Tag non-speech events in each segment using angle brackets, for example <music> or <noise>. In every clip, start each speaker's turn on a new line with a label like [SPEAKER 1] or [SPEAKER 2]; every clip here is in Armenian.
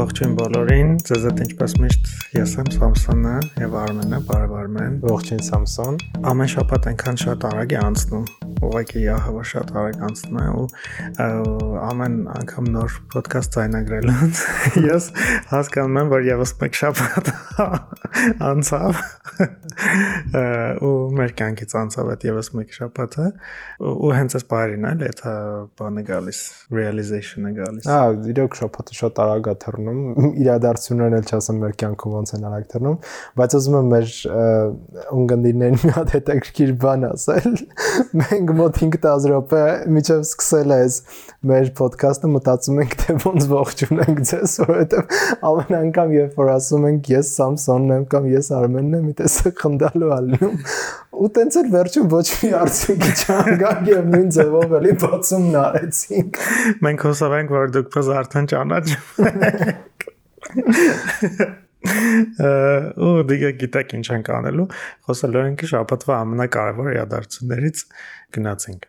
[SPEAKER 1] Ողջույն բոլորին։ Ձեզ հետ ինչպես միշտ ես եմ Սամսոնը եւ Արմենը, բարև Արմեն։
[SPEAKER 2] Ողջույն Սամսոն։
[SPEAKER 1] Ամեն շաբաթ այնքան շատ արագ է անցնում, ուղղակի ահավոր շատ արագ անցնում է ու ամեն անգամ նոր ոդկաստ ցայնագրելուց <laughs> ես հասկանում եմ, որ եւս մեկ շաբաթ անցավ ու մեր կյանքից անցավ այդ եւս մեկ շաբաթը ու հենց այս բարին էլ այդ բանը գալիս realization-ը գալիս։
[SPEAKER 2] Հա, իրոք շաբաթը շատ արագ է թռնում, իրադարձություններն էլ չասեմ մեր կյանքում ոնց են արագ թռնում, բայց ուզում եմ մեր ունգնդիրներին մի հատ հետաքրքիր բան ասել։ Մենք ենք մոտ 5-10 րոպե միջև սկսել այս մեր ոդքասթը մտածում ենք թե ոնց ողջունենք ձեզ, որովհետև ամեն անգամ երբ որ ասում ենք ես Սամսոնն եմ կամ ես Արմենն եմ, մի տեսակ խնդալու ալնում ու տենց էլ վերջում ոչ մի արդյունքի չանգակ եւ նույն ձևով էլի բացումն արեցինք։
[SPEAKER 1] Մենք հուսով ենք որ դուք պես արդեն ճանաչում եք ու դիգա գիտեք ինչ ենք անելու խոսելու ենք շաբաթվա ամենակարևոր իրադարձություններից գնացինք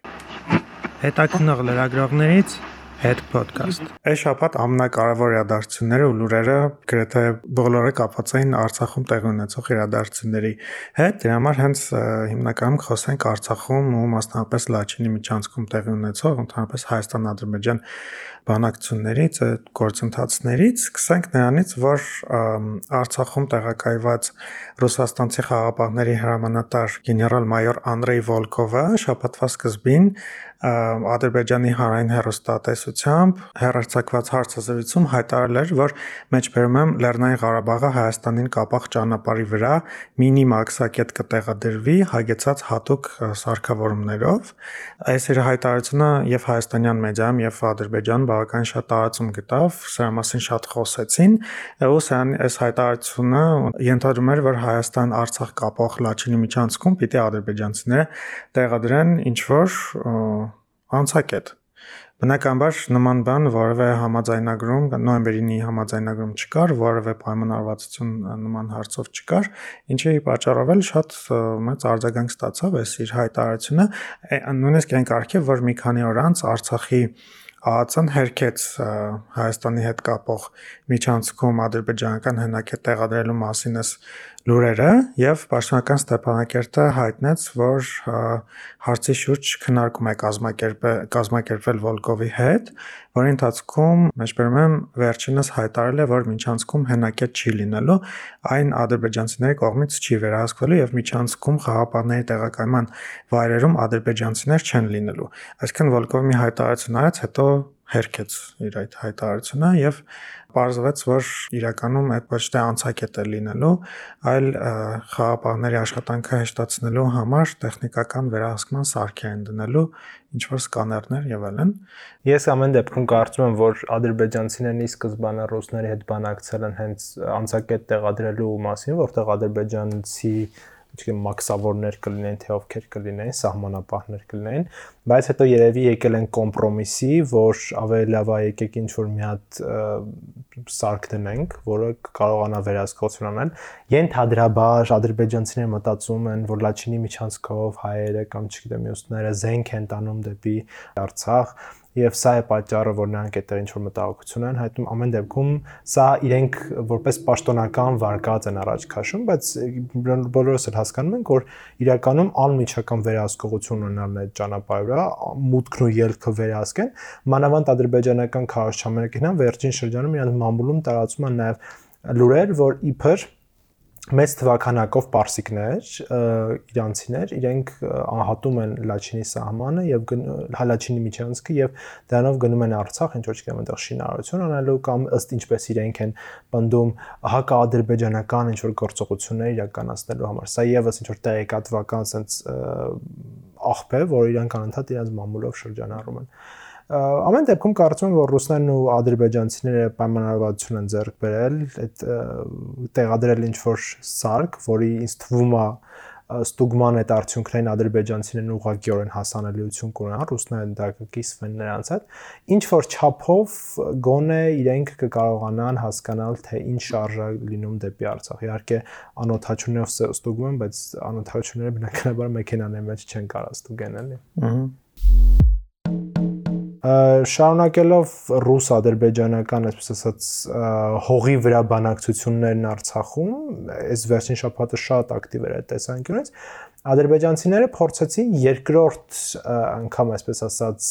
[SPEAKER 1] հետաքնող լրագրողներից հետ ոդկաստ։ Այս շաբաթ ամենակարևոր իրադարձությունները ու լուրերը գրեթե բոլորը կապված էին Արցախում տեղի ունեցող իրադարձությունների հետ։ Դրա համար հենց հիմնականում խոսենք Արցախում ու մասնավորապես Լաչինի միջանցքում տեղի ունեցող ընդհանրապես Հայաստան-Ադրբեջան բանակցություններից, գործընթացներից, սկսենք նրանից, որ Արցախում տեղակայված ռուսաստանցի խաղապահների հրամանատար գեներալ-մայոր Անդրեյ Վոլկովը շաբաթվա սկզբին Ադրբեջանի հանրային հերոստատեսությամբ հերարցակված հարցազրույցում հայտարարել էր, որ մեջբերում եմ Լեռնային Ղարաբաղը Հայաստանին կապող ճանապարհի վրա մինի մաքսակետ կտեղադրվի հագեցած հատուկ սարքավորումներով։ Այս իր հայտարարությունը եւ հայաստանյան մեդիայում եւ Ադրբեջան բավական շատ տարածում գտավ, սրա մասին շատ խոսեցին, ու սրան այս հայտարարությունը ենթադրում էր, որ Հայաստան-Արցախ կապող Լաչինի միջանցքում պիտի ադրբեջանցիները տեղադրեն ինչ որ անցակետ Բնականաբար նման բան որևէ համաձայնագրում նոյեմբերինի համաձայնագրում չկար, որևէ պայմանավորվածություն նման հարցով չկար, ինչի պատճառով էլ շատ մեծ արձագանք ստացավ այս իր հայտարարությունը, նույնիսկ այն կարգի, որ մի քանի օր անց Արցախի ԱԱՑ-ն հերքեց Հայաստանի հետ կապող միջանցքում ադրբեջանական հնակետ տեղադրելու մասին էս լուրերը եւ Պաշտոնական Ստեփանակերտը հայտնեց, որ հարցի շուրջ քննարկում է կազմակերպել կազմակերպվել Վոլկովի հետ, որի ընթացքում մեջբերում եմ վերջինս հայտարարել է, որ միջանցքում հենակետ չի լինելու, այն ադրբեջանցիների կողմից չի վերահսկվելու եւ միջանցքում խաղապարների տեղակայման վայրերում ադրբեջանցիներ չեն լինելու։ Այսինքն Վոլկովի մի հայտարարություն արեց, հետո հերքեց իր այդ հայտարարությունը եւ Պարզվեց, որ իրականում այդ ոչ թե անցակետ է լինելու, այլ խաղապահների աշխատանքը հեշտացնելու համար տեխնիկական վերահսկման սարք են դնելու ինչ որ սկաներներ եւ այլն։
[SPEAKER 2] Ես ամեն դեպքում կարծում եմ, որ ադրբեջանցիներն ի սկզբանե ռուսների հետ բանակցել են հենց անցակետ տեղադրելու մասին, որտեղ ադրբեջանցի ինչքան մաքսավորներ կլինեն, թե ովքեր կլինեն, սահմանապահներ կլինեն, բայց հետո երևի եկել են կոմպրոմիսի, որ ավելի լավ է եկեք ինչ որ մի հատ սարք դնենք, որը կարողանա վերահսկողություն անել։ Ենթադրաբար ադրբեջանցիները մտածում են, որ Լաչինի միջանցքով հայերը կամ չգիտեմ մյուսները զենք են տանում դեպի Արցախ, եւ սա է պատճառը, որ նրանք այդտեղ ինչ որ մտահոգություն են հայտնում ամեն դեպքում սա իրենք որպես պաշտոնական վարկած են առաջ քաշում, բայց բոլորս էլ հասկանում ենք, որ իրականում անմիջական վերահսկողություն ունենալն այդ ճանապարհը վրա մուտքն ու ելքը վերահսկեն, մանավանդ ադրբեջանական քաղաքացիները կինան վերջին շրջանում իրանց մամուլում տարածում են նաեւ լուրեր, որ իբր մեծ թվականակով պարսիկներ, իրանցիներ, իրենք անհատում են Լաչինի սահմանը եւ Հալաչինի միջանցքը եւ դրանով գնում են Արցախ, ինչ որ չգիտեմ, այնտեղ շինարարություն անելու կամ ըստ ինչպես իրենք են պնդում հակաադրբեջանական ինչ որ գործողություններ իրականացնելու համար։ Սա եւս ինչ որ տեղեկատվական sense աղբ է, որ իրանք անընդհատ իրենց մամուլով շրջանառում են։ Ա, ամեն դեպքում կարծում եմ որ ռուսներն ու ադրբեջանցիները պայմանավորվածություն են ձեռք բերել այդ տեղադրել ինչ որ սարք, որի ինձ թվում է ստուգման այդ արդյունքներին ադրբեջանցիներն ուղղակիորեն հասանելիություն կունենան, ռուսներն դա կկիսվեն նրանց հետ։ Ինչ որ չափով գոնե իրենք կկարողանան հասկանալ, թե ինչ շարժա լինում դեպի Արցախ։ Իհարկե անօթաչություններով ստուգում են, բայց անօթաչությունները բնականաբար մեքենաների մեջ չեն կարող ստուգեն, էլի։ Ահա շարունակելով ռուս-ադրբեջանական, այսպես ասած, հողի վրա բանակցություններն Արցախում, այս վերջին շաբաթը շատ ակտիվ էր այդ տեսանկյունից, ադրբեջանցիները փորձեցին երկրորդ անգամ, այսպես ասած,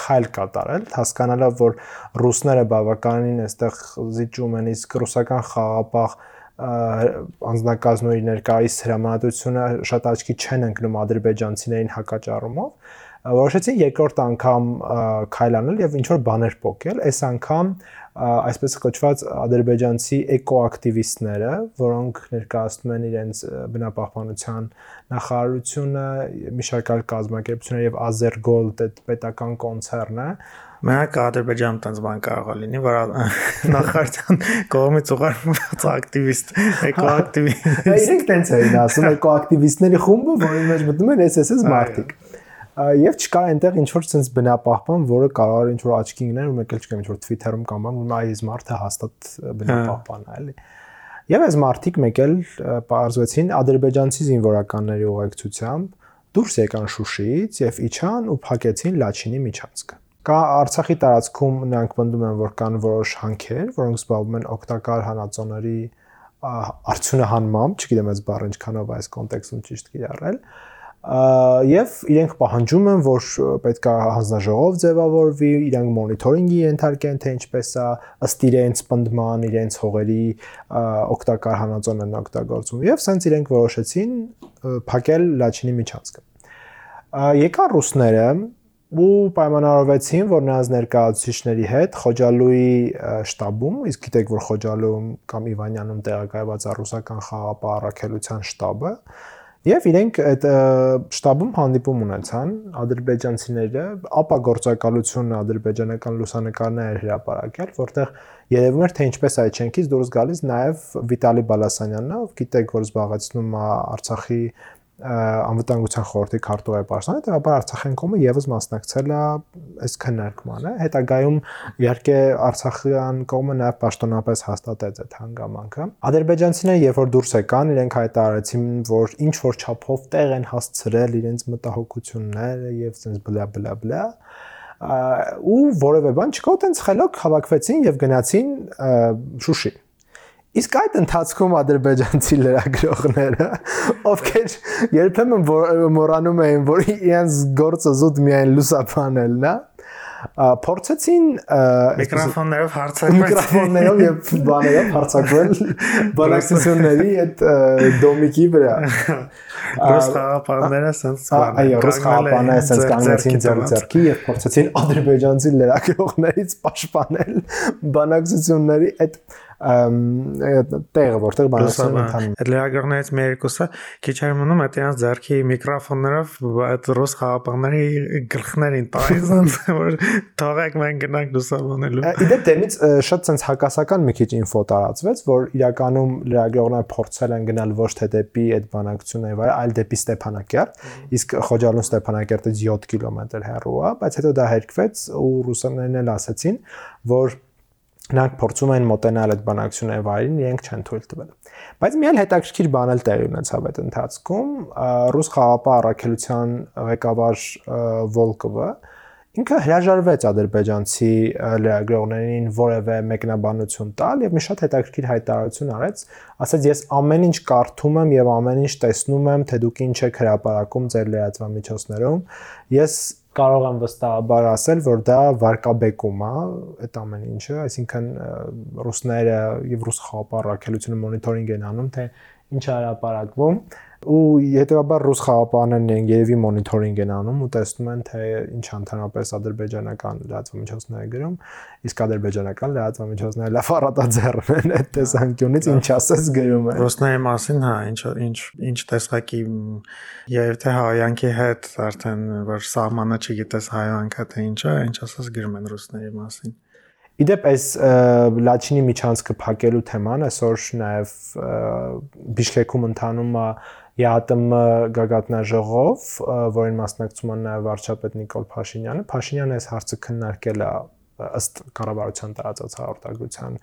[SPEAKER 2] քայլ կատարել, հասկանալով, որ ռուսները բավականին այստեղ զիջում են, իսկ ռուսական խաղապահ անձնակազմների ներկայիս հրամանատարությունը շատ աչքի չեն ընկնում ադրբեջանցիներին հակաճառումով որոշեցին երկրորդ անգամ քայլ անել եւ ինչ որ բաներ փոկել այս անգամ այսպես կոչված ադրբեջանցի էկոակտիվիստները, որոնք ներկայացնում են իրենց բնապահպանության նախարարությունը, մի շարք այլ կազմակերպություններ եւ Azergold այդ պետական կոնցեռնը,
[SPEAKER 1] Մենակ Ադրբեջանում տենց բան կարող է լինի, որ <laughs> նախարարության կողմից ուղարկված ակտիվիստ, էկոակտիվիստ։
[SPEAKER 2] Իրենք տենց էին ասում, էկոակտիվիստների խումբը, որի մեջ մտնում են SSS մարտիկ եւ չկա այնտեղ ինչ որ sense բնապահպան, որը կարող է ինչ որ աչքի գնել ու մեկ էլ չկա ինչ որ Twitter-ում կամ բան, ու այս մարդը հաստատ բնապահպան է, էլի։ Եվ այս մարդիկ մեկ էլ բարձվեցին ադրբեջանցի զինվորականների ուղեկցությամբ դուրս եկան Շուշիից եւ իջան ու փակեցին Լաչինի միջանցքը։ Կա Արցախի տարածքում նրանք պնդում են, որ կան որոշ հանքեր, որոնք զբաղվում են օգտակար հանածոների արդյունահանմամբ, չգիտեմ այս բառը ինչքանով այս կոնտեքստում ճիշտ կիրառել, եւ իրենք պահանջում են, որ պետք է հանձնաժողով ձևավորվի, իրենք մոնիթորինգի ենթարկեն, թե ինչպես է ըստ իրենց պնդման, իրենց հողերի օգտակար հանածոներն օգտագործում եւ սենց իրենք որոշեցին փակել Լաչինի միջանցքը։ Եկան ռուսները ու պայմանավորվեցին, որ նրանց ներկայացուցիչների հետ Խոջալուի շտաբում, իսկ գիտեք, որ Խոջալում կամ Իվանյանում տեղակայված է ռուսական խաղապահ առաքելության շտաբը, Եվ իրենք այդ շտաբում հանդիպում ունեցան ադրբեջանցիները, ապա գործակալությունը ադրբեջանական լուսանկարներ հրապարակել, որտեղ երևում էր թե ինչպես այդ չենքից դուրս գալիս նաև Վիտալի Բալասանյանն, ով գիտեք որ զբաղեցնում է Արցախի անվտանգության խորհրդի քարտուղար պաշտոնը, հետեւաբար Արցախյան կոմը եւս մասնակցել է այս քննարկմանը։ Հետագայում իհարկե Արցախյան կոմը նաեւ պաշտոնապես հաստատեց այդ հանգամանքը։ Ադրբեջանցիները երբ որ դուրս եկան, իրենք հայտարարեցին, որ ինչ որ չափով տեղ են հասցրել իրենց մտահոգությունները եւ այսպես բլա բլա բլա ու որևէ բան չկա, տենց խելոք հավաքվեցին եւ գնացին Շուշի Իսկ այդ ընթացքում ադրբեջանցի լրագրողները, ովքեր երբեմն մոռանում էին, որ իրենց գործը զուտ միայն լուսաբանելն է, փորձեցին
[SPEAKER 1] միկրոֆոններով հարցակվել
[SPEAKER 2] միկրոֆոններով եւ բաներով հարցակվել բանակցությունների այդ դոմիկի վրա <laughs>
[SPEAKER 1] ռուս խաղապանները ասենց
[SPEAKER 2] բան այո ռուս խաղապանները ասենց կանգնեցին ձեր ձեռքի եւ փորձեցին ադրբեջանցի լրագրողներից պաշտպանել բանակցությունների այդ տեղը որտեղ բանակցությունը ընթանում
[SPEAKER 1] Այդ լրագրողներից մի երկուսը քիչ էր մնում այդ իրանց ձեռքի միկրոֆոններով այդ ռուս խաղապանների գլխներին տայզան <laughs> որ թողեք մենք գնանք լուսաբանելու։
[SPEAKER 2] Իդեպ դեմից շատ sense հակասական մի քիչ ինֆո տարածվեց, որ իրականում լրագրողները փորձել են գնալ ոչ թե դեպի այդ բանակցությունը այլ դեպի Ստեփանակերտ, իսկ Խոջալուն Ստեփանակերտից 7 կիլոմետր հեռու է, բայց հետո դա հերկվեց ու ռուսերեն էլ ասացին, որ նրանք փորձում են մոտենալ այդ բանակցությունների վայրին, իրենք չեն թույլ տվել։ Բայց մի այլ հետաքրքիր բան էլ տեղի ունեցավ այդ ընթացքում, ռուս խաղապահ առաքելության ղեկավար Վոլկովը ինքը հրաժարվեց ադրբեջանցի լրագրողներին որևէ մեկնաբանություն տալ եւ մի շատ հետաքրքիր հայտարարություն արեց, ասաց ես ամեն ինչ կարդում եմ եւ ամեն ինչ տեսնում եմ, թե դուք ինչ եք հրապարակում ձեր լրատվամիջոցներում։ Ես կարող եմ վստահաբար ասել, որ դա վարկաբեկում է այդ ամեն ինչը, այսինքն ռուսները եւ ռուս խաղապարակելությունը մոնիթորինգ են անում, թե ինչ է հրապարակվում ու հետեւաբար ռուս խաղապաններն են երևի մոնիթորինգ են անում ու տեսնում են թե ինչ ընդհանրապես ադրբեջանական լրատվամիջոցները գրում իսկ ադրբեջանական լրատվամիջոցները լավ առատաձեռն են այդ տեսանկյունից ինչ ասես գրում են
[SPEAKER 1] ռուսների մասին հա ինչ ինչ ինչ տեսակի եւ թե հայանքի հետ արդեն որ սահմանը չգիտես հայանքը թե ինչ է ինչ ասես գրում են ռուսների մասին
[SPEAKER 2] Իդեպ այս Լաչինի միջանցքը փակելու թեման այսօր նաև Բիշկեքում ընթանում է ԵԱՏՄ գագաթնաժողով, որին մասնակցում է նաև վարչապետ Նիկոլ Փաշինյանը։ Փաշինյանը այս հարցը քննարկել է ըստ կառավարության տարածած հաղորդագրության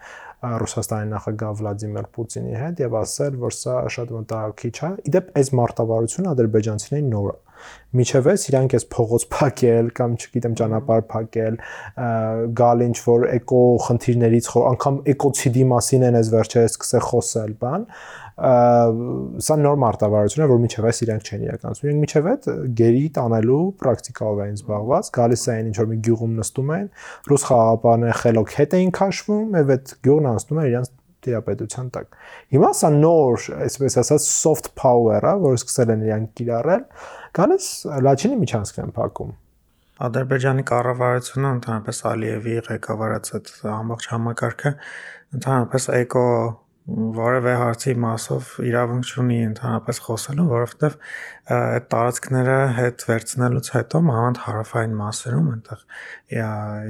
[SPEAKER 2] Ռուսաստանի նախագահ Վլադիմիր Պուտինի հետ եւ ասել, որ սա շատ մտահոգիչ է։ Իդեպ այս մարտավարությունը ադրբեջանցիների նոր է միջև էս իրանք էս փողոց փակել կամ չգիտեմ ճանապարհ փակել, գալ ինչ որ էկո խնդիրներից, անգամ էկոցիդի մասին են էս վերջերս սկսել խոսել, բան սա նոր մարտավարություն է, որ միջև այս իրանք չեն իրականացնում։ Իրենք միջև այդ գերի տանելու պրակտիկայով էին զբաղված, գալիս էին ինչ որ մի գյուղում նստում էին, ռուս խաղապարները խելոք հետ էին քաշվում, եւ այդ գյուղն անցնում էր իրանք տիրապետության տակ։ Հիմա սա նոր, այսպես ասած, soft power-ը, որը սկսել են իրանք կիրառել, գալիս Լաչինի միջանցք են փակում։
[SPEAKER 1] Ադրբեջանի կառավարությունը ընդհանրապես Ալիևի ղեկավարած այդ ամբողջ համակարգը ընդհանրապես էկո որևէ հարցի մասով իրավունք չունի ընդհանրապես խոսելու, որովհետև այդ տարածքները հետ վերցնելուց հետո մանավանդ հարավային մասերում, այնտեղ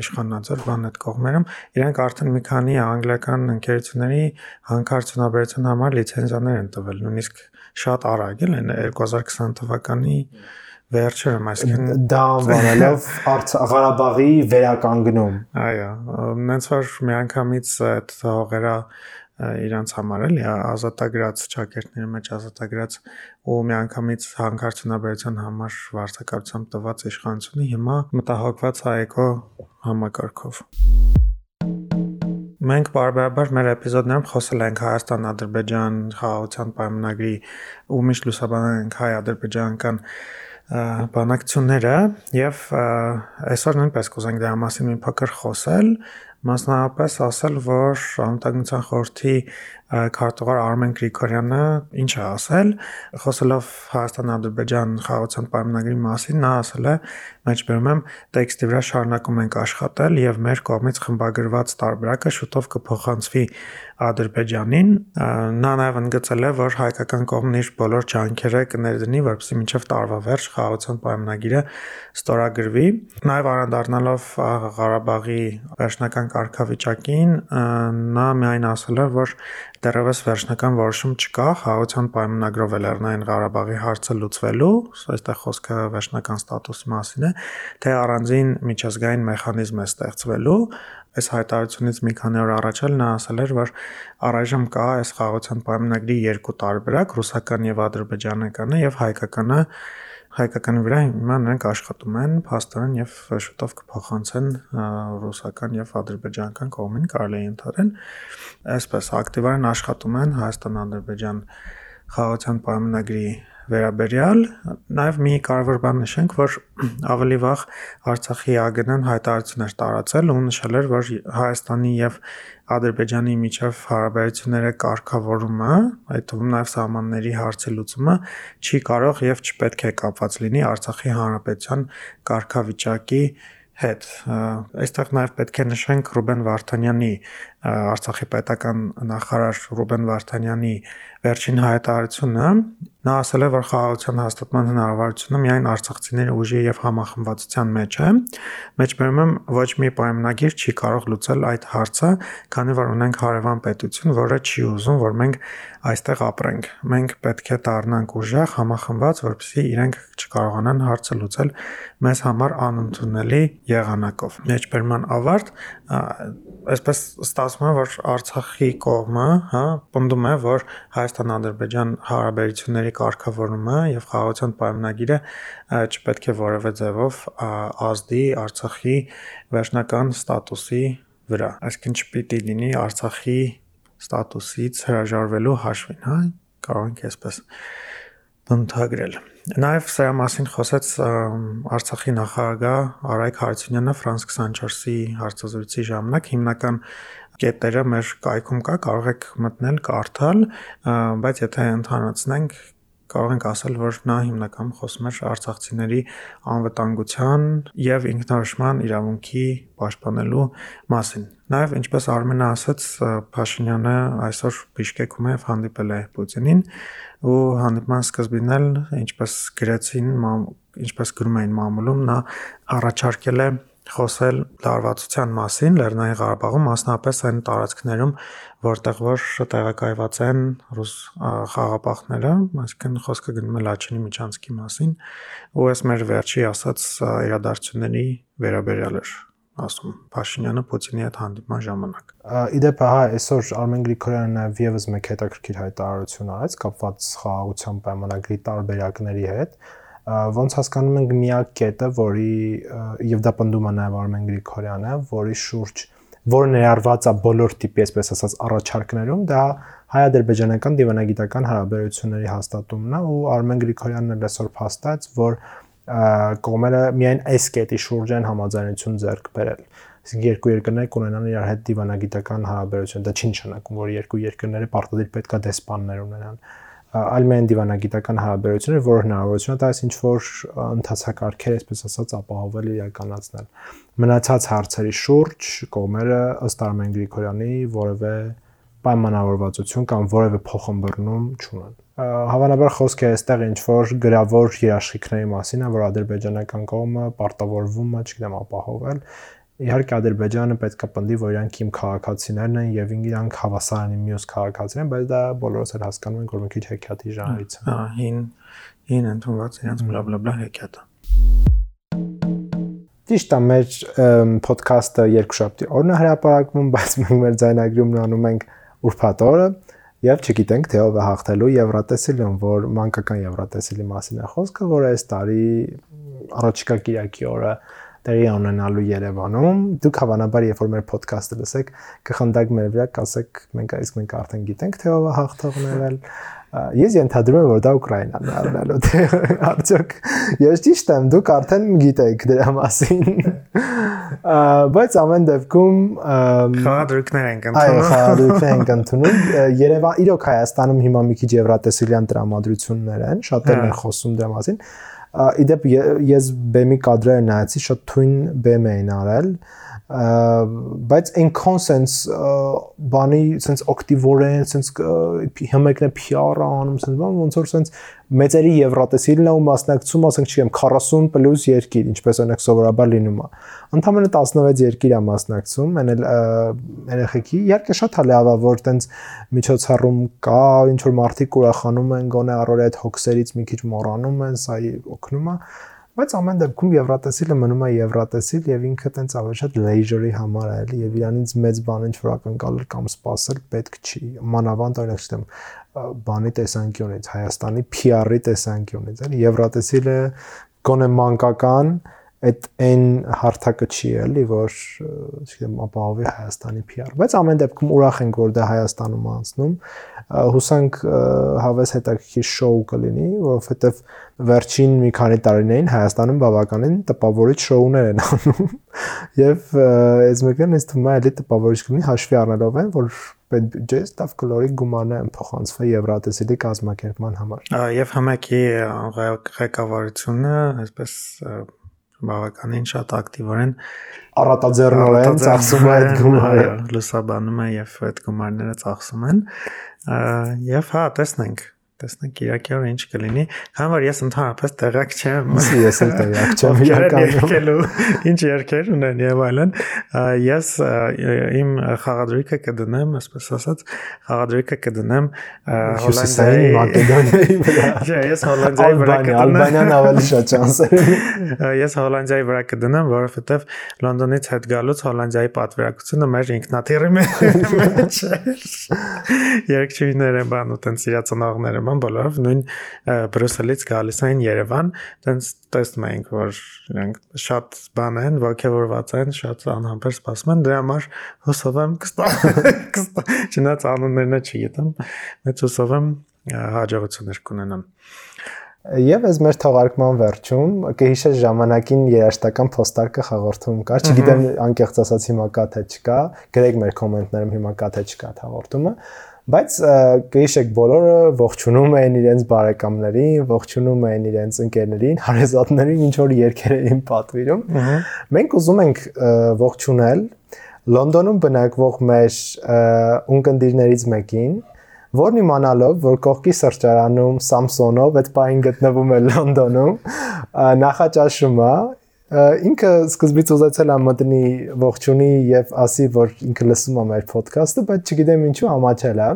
[SPEAKER 1] իշխանաձոր բան այդ կողմերում, իրենք արդեն մի քանի անգլիական ընկերությունների հանքարդյունաբերության համար լիցենզիաներ են տվել, նույնիսկ շատ արագ էլ են 2020 թվականի վերջերում,
[SPEAKER 2] այսինքն դա անվանելով Ղարաբաղի վերականգնում։
[SPEAKER 1] Այո, նենց որ միանգամից այդ հողերա իրանց համար էլի ազատագրած ճակերտների մեջ ազատագրած ու միանգամից հանքարդյունաբերության համար վարձակալությամբ տված իշխանությունը հիմա մտահոգված հայեկո համակարգով Մենք բարբերաբար մեր էպիզոդներում խոսել ենք Հայաստան-Ադրբեջան խաղաղության պայմանագրի ու միշտ լուսաբանել ենք հայ-ադրբեջանական բանակցությունները եւ այսօր նույնպես կուզենք դրա մասին մի փոքր խոսել մասնավորապես ասել, որ անվտանգության խորհրդի քարտուղար Արմեն Գրիգորյանը ինչ է ասել, խոսելով Հայաստան-Ադրբեջան խաղաղության պայմանագրի մասին, նա ասել է. «Մեջբերում եմ, տեքստի վրա շարունակում ենք աշխատել եւ մեր կողմից խմբագրված տարբերակը շուտով կփոխանցվի Ադրբեջանին»։ Նա նաեւ ընդգծել է, որ հայկական կողմն իր բոլոր ջանքերը կներդնի, որպեսզի մինչև տարվա վերջ խաղաղության պայմանագիրը ստորագրվի։ Նաեւ անդրադառնալով Ղարաբաղի վերջնական կարգավիճակին, նա միայն ասել է, որ դեռևս վերջնական որոշում չկա խաղաղության պայմանագրով Լեռնային Ղարաբաղի հարցը լուծվելու, այստեղ խոսքը վերջնական ստատուսի մասին է, թե առանձին միջազգային մեխանիզմ է ստեղծվելու, այս հայտարարությունից մի քանի օր առաջ էլ նա ասել էր, որ առայժմ կա այս խաղաղության պայմանագրի երկու տարբերակ՝ ռուսական եւ ադրբեջանականը եւ հայկականը հայկականի վրա հիմա նրանք աշխատում են փաստորեն եւ շուտով կփոխանցեն ռուսական եւ ադրբեջանական կողմին կարելի է ընդհանրեն այսպես ակտիվորեն աշխատում են Հայաստան-Ադրբեջան խաղաղության պայմանագրի վերաբերյալ նաև մի կարևոր բան նշենք, որ ավելի վաղ Արցախի ԱԳՆ-ն հայտարարություններ տարածել ու նշել էր, որ Հայաստանի եւ Ադրբեջանի միջև հարաբերությունները կարգավորումը, այդ թվում նաև սահմանների հարցի լուծումը չի կարող եւ չպետք է կապված լինի Արցախի հանրապետության կարգավիճակի հետ։ Այստեղ նաև պետք է նշենք Ռուբեն Վարդանյանի Արցախի պետական նախարար Ռուբեն Վարդանյանի վերջին հայտարարությունը նա ասել է, որ խաղաղության հաստատման հնարավորությունը միայն արցախցիների ուժի եւ համախմբվածության մեջ է։ Մեջբերում եմ ոչ մի պայմանագիր չի կարող լուծել այդ հարցը, քանի որ ունենք հարևան պետություն, որը չի ուզում, որ մենք այստեղ ապրենք։ Մենք պետք է դառնանք ուժեղ, համախմբված, որպեսզի իրենք չկարողանան հարցը լուծել մեզ համար անընդունելի եղանակով։ Մեջբերման ավարտ, այսպես ստաց ասում է, որ Արցախի կողմը, հա, պնդում է, որ Հայաստան-Ադրբեջան հարաբերությունների կարգավորումը եւ խաղաղության պայմանագիրը չպետք է որևէ ձևով ազդի Արցախի վերջնական ստատուսի վրա։ Այսինքն չպիտի լինի Արցախի ստատուսից հրաժարվելու հաշվին, հա, կարող ենք այսպես բնութագրել։ Նաև սրա մասին խոսեց Արցախի նախագահ Արայք Հարությունյանը Ֆրանս 24-ի հարցազրույցի ժամանակ հիմնական կետերը մեր կայքում կա, կարող եք մտնել, կարդալ, բայց եթե ընդհանրացնենք կարող ենք ասել, որ նա հիմնականում խոսում էր արցախցիների անվտանգության եւ ինքնորոշման իրավունքի պաշտպանելու մասին։ Նաեւ ինչպես Արմենը ասաց, Փաշինյանը այսօր Բիշկեկում է հանդիպել է Պուտինին ու հանդիպման սկզբին էլ ինչպես գրեցին, ինչպես գրում էին մամուլում, նա առաջարկել է խոսել լարվածության մասին Լեռնային Ղարաբաղում, մասնապես այն տարածքներում, որտեղ որ տեղակայված են ռուս խաղապահները, այսինքն խոսքը գնում է Լաչինի միջանցքի մասին, ու այս մեր վերջի ասած իրադարձությունների վերաբերյալ էր ասում Փաշինյանը Պուտինի հետ հանդիպման ժամանակ։
[SPEAKER 2] Իդեպ հա այսօր Արմեն Գրիգորյանը նաև եւս մեկ հետաքրքիր հայտարարություն արեց կապված խաղաղության պայմանագրի տարբերակների հետ ոնց հասկանում ենք միակ կետը, որի եւ դա պնդում է նաեւ Արմեն Գրիգորյանը, որի շուրջ որը ներառված է բոլոր տիպի, այսպես ասած, առաջարկներում, դա հայ-ադրբեջանական դիվանագիտական հարաբերությունների հաստատումն է ու Արմեն Գրիգորյանն էլ այսօր փաստած, որ կողմերը միայն այս կետի շուրջ են համաձայնություն ձեռք բերել։ Իսկ երկու երկրները կունենան իրար հետ դիվանագիտական հարաբերություն։ Դա չի նշանակում, որ երկու երկրները պարտադիր պետքա դեսպաններ ունենան այլ միայն դիվանագիտական հարաբերություններ, որ հնարավորություն տալիս ինչ որ ընթացակարգեր, այսպես ասած, ապահովել իրականացնել։ Մնացած հարցերի շուրջ կողմերը ըստ Արմեն Գրիգորյանի որևէ պայմանավորվածություն կամ որևէ փոխհմբռնում չունեն։ Հավանաբար խոսքը այստեղ ինչ որ գրավոր երաշխիքների մասին է, որ ադրբեջանական կողմը պարտավորվում է, չգիտեմ, ապահովել իհարկե Ադրբեջանը պետք է պնդի, որ իրանք իմ քաղաքացիներն են եւ իրանք հավասար են մյուս քաղաքացիներն, բայց դա բոլորս էլ հասկանում ենք, որ մի քիչ հեքիաթի ժանրից է։
[SPEAKER 1] Հա, հին հին ընդունված իրանք բլա բլա բլա հեքիաթը։
[SPEAKER 2] Ճիշտ է, մեր ոդքասթը երկուշաբթի օրն է հրապարակվում, բայց մենք մեր ձայնագրումն անում ենք ուրբաթ օրը եւ չգիտենք թե ով է հաղթելու Եվրատեսիլում, որ մանկական Եվրատեսիլի մասին է խոսքը, որ այս տարի առաջիկա Կիրակի օրը տեղի ունենալու Երևանում, դուք հավանաբար երբ որ մեր ոդքասթը լսեք, կխնդակ մեր վրա, կասեք մենք իսկ մենք արդեն գիտենք թե ով է հաղթողն եղել։ Ես ենթադրում եմ, որ դա Ուկրաինան է առնելու, թե <laughs> արդյոք ես ճիշտ եմ, դուք արդեն գիտեք դրա մասին։ Բայց ամեն դեպքում
[SPEAKER 1] խաղադրույքներ ենք ընդունում։
[SPEAKER 2] Այո, խաղադրույքներ ենք <laughs> ընդունում։ Երևան իրոք Հայաստանում հիմա մի քիչ եվրատեսիլյան տրամադրություններ են, շատերն են խոսում դրա մասին իդեպ ես բեմի կադրերը նայեցի, շատ թույն բեմ էին արել, բայց այնքան sense բանի sense ակտիվորեն sense հիմեկն է PR-ը անում sense բան ոնց որ sense մեծերի եվրատեսիլն է ու մասնակցում ասենք չեմ 40 պլյուս երկիր ինչպես օրինակ սովորաբար լինում է ընդամենը 16 երկիր է մասնակցում այն էլ երեխեքի իհարկե շատ է լավա որ տենց միջոցառում կա ինչ որ մարդիկ ուրախանում են գոնե առօրյա այդ հոգսերից մի քիչ մոռանում են սա օգնում է Բայց ամեն դեպքում Եվրատեսիլը մնում է Եվրատեսիլ եւ ինքը տենց ավելի շատ leisure-ի համար է, էլի, եւ իրանից մեծ բան ինչ վրականկալել կամ սпасել պետք չի։ Մանավանդ օրինակ չեմ բանի տեսանկյունից, Հայաստանի PR-ի տեսանկյունից, էլի Եվրատեսիլը գոնե մանկական է այդ այն հարթակը չի էլի, որ չգիտեմ, ապահովի Հայաստանի PR, բայց ամեն դեպքում ուրախ ենք, որ դա Հայաստանում անցնում։ Հուսանք հավես հետաքրքիր շոու կլինի, որովհետև վերջին մի քանի տարիներին Հայաստանում բավականին տպավորիչ շոուներ են անում։ <laughs> Եվ այս մեկն ինձ թվում է էլի տպավորիչ կլինի հաշվի առնելով այն, որ բյուջեի ստավ կլորի գումարը փոխանցվի Եվրատեսիլի կազմակերպման համար։
[SPEAKER 1] Եվ համակի ղեկավարությունը, այսպես բավականին շատ ակտիվորեն
[SPEAKER 2] առատաձեռնորեն ծախսում է այդ <laughs> գումարը,
[SPEAKER 1] լուսաբանում է եւ այդ գումարները ծախսում են։ Եվ հա, տեսնենք տեսնենք Կիրակի օրը ինչ կլինի, քան որ ես ընդհանրապես տեղակ չեմ։
[SPEAKER 2] Ես էլ տեղակ չեմ <laughs> իրականում։
[SPEAKER 1] Ինչ երկեր ունեն եւ այլն։ Ես իմ խաղադրույքը կդնեմ, ասես ասած, խաղադրույքը կդնեմ
[SPEAKER 2] Հոլանդիայի Մակեդոնիայի <laughs> վրա։
[SPEAKER 1] Չէ, ես Հոլանդիայի վրա կդնեմ։
[SPEAKER 2] Ալբանիան ավելի շատ շանսեր <laughs> ունի։
[SPEAKER 1] Ես Հոլանդիայի վրա կդնեմ, որովհետեւ Լոնդոնից հետ գալուց Հոլանդիայի պատվիրակությունը մեր ինքնաթիռի մեջ Երկչույները բան ու տենց իրացնողները բան բոլորով նույն Բրյուսելից գալիս են Երևան, տենց տեսնում ենք, որ իրանք շատ բան են, ողջավորված են, շատ անհամբեր սպասում են, դրա համար հուսով եմ կստա։ <laughs> Չնայած անուններն չգիտեմ, մեծ հուսով եմ հաջողություններ կունենան։
[SPEAKER 2] Եվ այս մեր թողարկման վերջում կհիշես ժամանակին երաշտական փոստարկը հաղորդում կար։ Չգիտեմ անկեղծ ասած հիմա կա թե չկա։ Գրեք մեր կոմենտներում հիմա կա թե չկա հաղորդումը բայց կհիշեք բոլորը ողջունում էին իրենց բարեկամներին, ողջունում էին իրենց ընկերներին, հարազատներին, ինչ որ երկեր էին պատվիրում։ Մենք ուզում ենք ողջունել Լոնդոնում բնակվող մեր ունկնդիրներից մեկին, որն իմանալով, որ կողքի սրճարանում Samsung-ով այդ պահին գտնվում է Լոնդոնում, նախաճաշում է ինքը սկզբից ուզեցել է մտնի ողջունի եւ ասի որ ինքը լսում է մեր ոդքասթը, բայց չգիտեմ ինչու ամաչել է։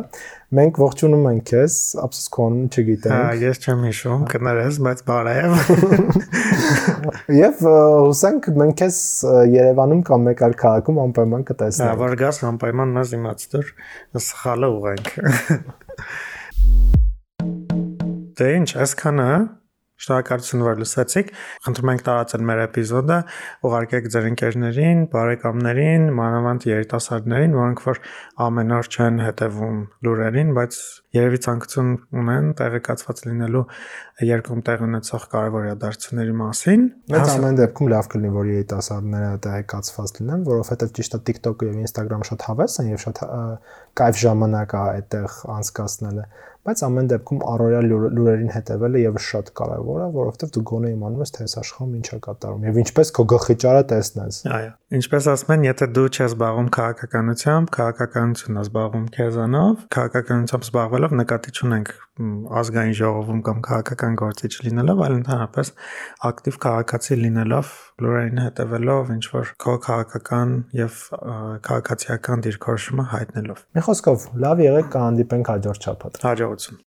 [SPEAKER 2] Մենք ողջունում ենք քեզ, ափսոս քոնը չգիտենք։
[SPEAKER 1] Հա, ես չեմ հիշում, կներես, բայց բարև։ <laughs>
[SPEAKER 2] Եվ հուսանք մենք քեզ Երևանում կամ մեկ այլ քաղաքում անպայման կտեսնենք։
[SPEAKER 1] Հա, որ գաս անպայման մեզ իմացտոր սխալը ուղենք։ <laughs> Դե ինչ, այսքանը Շնորհակալություն, որ լսեցիք։ Խնդրում ենք տարածել մեր էպիզոդը, ուղարկեք ձեր ընկերներին, բարեկամներին, մանավանդ երիտասարդներին, որոնք որ ամեն օր չեն հետևում լուրերին, բայց երևի ցանկություն ունեն տեղեկացված լինելու երկրում տեղ ունեցող կարևոր իրադարձությունների մասին։
[SPEAKER 2] Մեծ ամեն դեպքում լավ կլինի, որ երիտասարդները տեղեկացված լինեն, որովհետև ճիշտ է TikTok-ը եւ Instagram-ը շատ հավես են եւ շատ կայֆ ժամանակ է այդտեղ անցկացնելը բայց ամեն դեպքում առօրյա լուրերին հետևելը եւս շատ կարեւոր է, որովհետեւ դու գոնե իմանում ես թե այս աշխարհում ինչ է կատարում եւ ինչպես քո գլխի ճարը տեսնես։
[SPEAKER 1] Այո։ Ինչպես ասում են, եթե դու չես զբաղվում քաղաքականությամբ, քաղաքականությունն է զբաղվում քեզանով, քաղաքականությամբ զբաղվելով նկատի չունենք ազգային ժողովում կամ քաղաքական գործիչ լինելով, այլ ընդհանրապես ակտիվ քաղաքացի լինելով, լուրերին հետևելով, ինչ որ քո քաղաքական եւ քաղաքացիական դիրքորոշումը հայտնելով։
[SPEAKER 2] Մի խոսքով, լավ եղեք կհանդիպենք հաջորդ շաբաթ։
[SPEAKER 1] Հաջողություն։